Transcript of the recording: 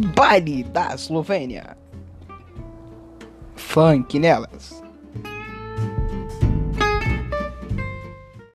baile da Eslovênia. Funk nelas.